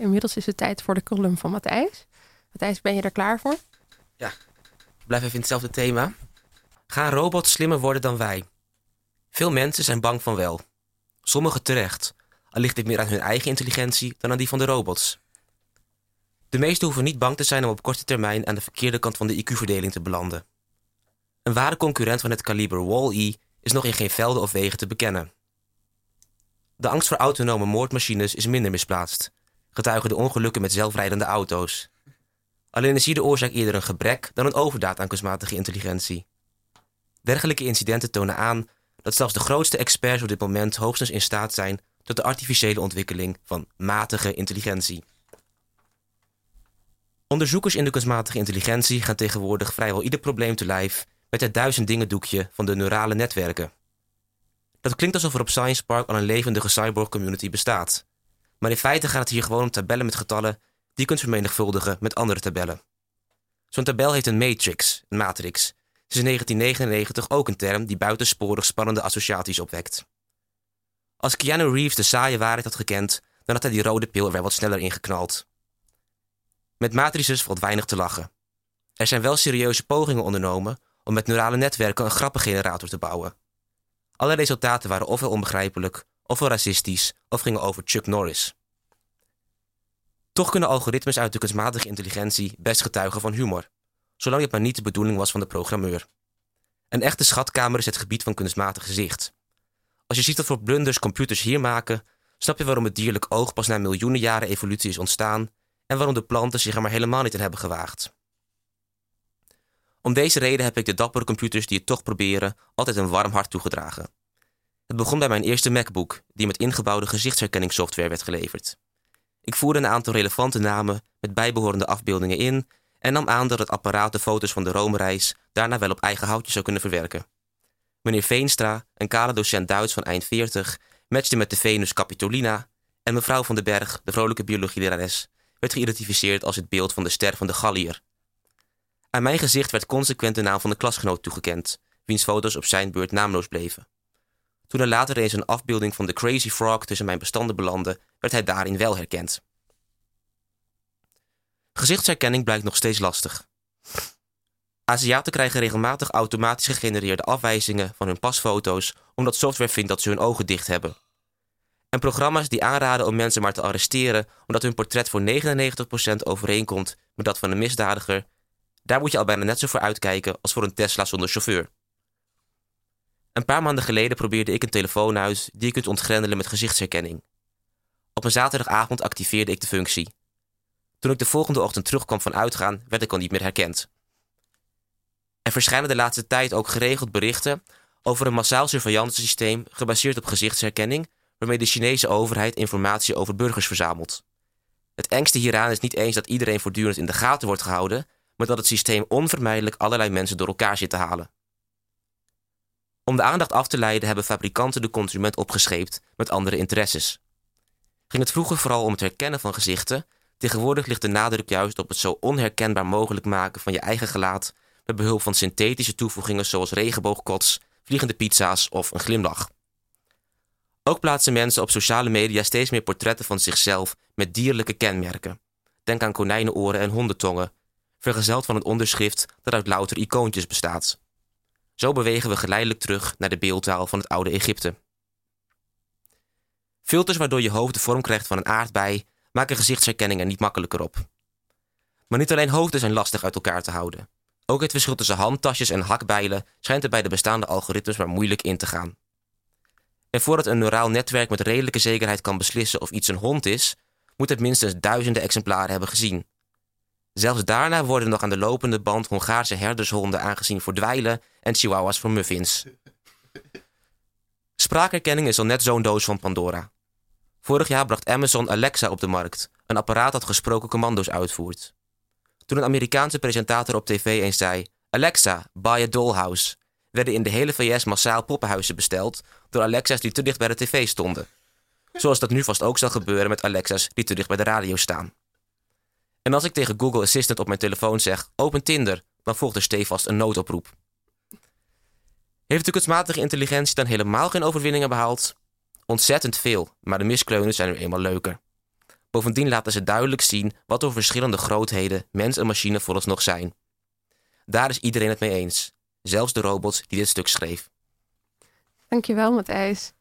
Inmiddels is het tijd voor de column van Matthijs. Matthijs, ben je er klaar voor? Ja, blijf even in hetzelfde thema. Gaan robots slimmer worden dan wij? Veel mensen zijn bang van wel. Sommigen terecht, al ligt dit meer aan hun eigen intelligentie dan aan die van de robots. De meesten hoeven niet bang te zijn om op korte termijn aan de verkeerde kant van de IQ-verdeling te belanden. Een ware concurrent van het kaliber Wall-E is nog in geen velden of wegen te bekennen. De angst voor autonome moordmachines is minder misplaatst, getuigen de ongelukken met zelfrijdende auto's. Alleen is hier de oorzaak eerder een gebrek dan een overdaad aan kunstmatige intelligentie. Dergelijke incidenten tonen aan dat zelfs de grootste experts op dit moment hoogstens in staat zijn tot de artificiële ontwikkeling van matige intelligentie. Onderzoekers in de kunstmatige intelligentie gaan tegenwoordig vrijwel ieder probleem te lijf met het duizend dingen doekje van de neurale netwerken. Dat klinkt alsof er op Science Park al een levendige cyborg community bestaat. Maar in feite gaat het hier gewoon om tabellen met getallen die je kunt vermenigvuldigen met andere tabellen. Zo'n tabel heeft een matrix, een matrix. Is in 1999 ook een term die buitensporig spannende associaties opwekt. Als Keanu Reeves de saaie waarheid had gekend, dan had hij die rode pil er wel wat sneller ingeknald. Met matrices valt weinig te lachen. Er zijn wel serieuze pogingen ondernomen om met neurale netwerken een grappengenerator te bouwen. Alle resultaten waren ofwel onbegrijpelijk, ofwel racistisch, of gingen over Chuck Norris. Toch kunnen algoritmes uit de kunstmatige intelligentie best getuigen van humor, zolang het maar niet de bedoeling was van de programmeur. Een echte schatkamer is het gebied van kunstmatig gezicht. Als je ziet wat voor blunders computers hier maken, snap je waarom het dierlijk oog pas na miljoenen jaren evolutie is ontstaan en waarom de planten zich er maar helemaal niet in hebben gewaagd. Om deze reden heb ik de dappere computers die het toch proberen altijd een warm hart toegedragen. Het begon bij mijn eerste MacBook, die met ingebouwde gezichtsherkenningssoftware werd geleverd. Ik voerde een aantal relevante namen met bijbehorende afbeeldingen in en nam aan dat het apparaat de foto's van de Rome-reis daarna wel op eigen houtje zou kunnen verwerken. Meneer Veenstra, een kale docent Duits van eind 40, matchte met de Venus Capitolina en mevrouw van den Berg, de vrolijke biologielerares, werd geïdentificeerd als het beeld van de ster van de Gallier. Aan mijn gezicht werd consequent de naam van de klasgenoot toegekend, wiens foto's op zijn beurt naamloos bleven. Toen er later eens een afbeelding van de Crazy Frog tussen mijn bestanden belandde, werd hij daarin wel herkend. Gezichtsherkenning blijkt nog steeds lastig. Aziaten krijgen regelmatig automatisch gegenereerde afwijzingen van hun pasfoto's omdat software vindt dat ze hun ogen dicht hebben. En programma's die aanraden om mensen maar te arresteren omdat hun portret voor 99% overeenkomt met dat van een misdadiger, daar moet je al bijna net zo voor uitkijken als voor een Tesla zonder chauffeur. Een paar maanden geleden probeerde ik een telefoon uit die je kunt ontgrendelen met gezichtsherkenning. Op een zaterdagavond activeerde ik de functie. Toen ik de volgende ochtend terugkwam van uitgaan, werd ik al niet meer herkend. Er verschijnen de laatste tijd ook geregeld berichten over een massaal surveillancesysteem gebaseerd op gezichtsherkenning, waarmee de Chinese overheid informatie over burgers verzamelt. Het engste hieraan is niet eens dat iedereen voortdurend in de gaten wordt gehouden, maar dat het systeem onvermijdelijk allerlei mensen door elkaar zit te halen. Om de aandacht af te leiden hebben fabrikanten de consument opgescheept met andere interesses. Ging het vroeger vooral om het herkennen van gezichten, tegenwoordig ligt de nadruk juist op het zo onherkenbaar mogelijk maken van je eigen gelaat met behulp van synthetische toevoegingen zoals regenboogkots, vliegende pizza's of een glimlach. Ook plaatsen mensen op sociale media steeds meer portretten van zichzelf met dierlijke kenmerken. Denk aan konijnenoren en hondentongen, vergezeld van een onderschrift dat uit louter icoontjes bestaat. Zo bewegen we geleidelijk terug naar de beeldtaal van het oude Egypte. Filters waardoor je hoofd de vorm krijgt van een aardbei maken gezichtsherkenning er niet makkelijker op. Maar niet alleen hoofden zijn lastig uit elkaar te houden. Ook het verschil tussen handtasjes en hakbijlen schijnt er bij de bestaande algoritmes maar moeilijk in te gaan. En voordat een neuraal netwerk met redelijke zekerheid kan beslissen of iets een hond is, moet het minstens duizenden exemplaren hebben gezien. Zelfs daarna worden nog aan de lopende band Hongaarse herdershonden aangezien voor dweilen en chihuahuas voor muffins. Spraakherkenning is al net zo'n doos van Pandora. Vorig jaar bracht Amazon Alexa op de markt, een apparaat dat gesproken commando's uitvoert. Toen een Amerikaanse presentator op tv eens zei: Alexa, buy a dollhouse, werden in de hele VS massaal poppenhuizen besteld door Alexa's die te dicht bij de tv stonden. Zoals dat nu vast ook zal gebeuren met Alexa's die te dicht bij de radio staan. En als ik tegen Google Assistant op mijn telefoon zeg: open Tinder, dan volgt er stevast een noodoproep. Heeft de kunstmatige intelligentie dan helemaal geen overwinningen behaald? Ontzettend veel, maar de miskleunen zijn nu eenmaal leuker. Bovendien laten ze duidelijk zien wat voor verschillende grootheden mens en machine vooralsnog zijn. Daar is iedereen het mee eens, zelfs de robot die dit stuk schreef. Dankjewel, Matthijs.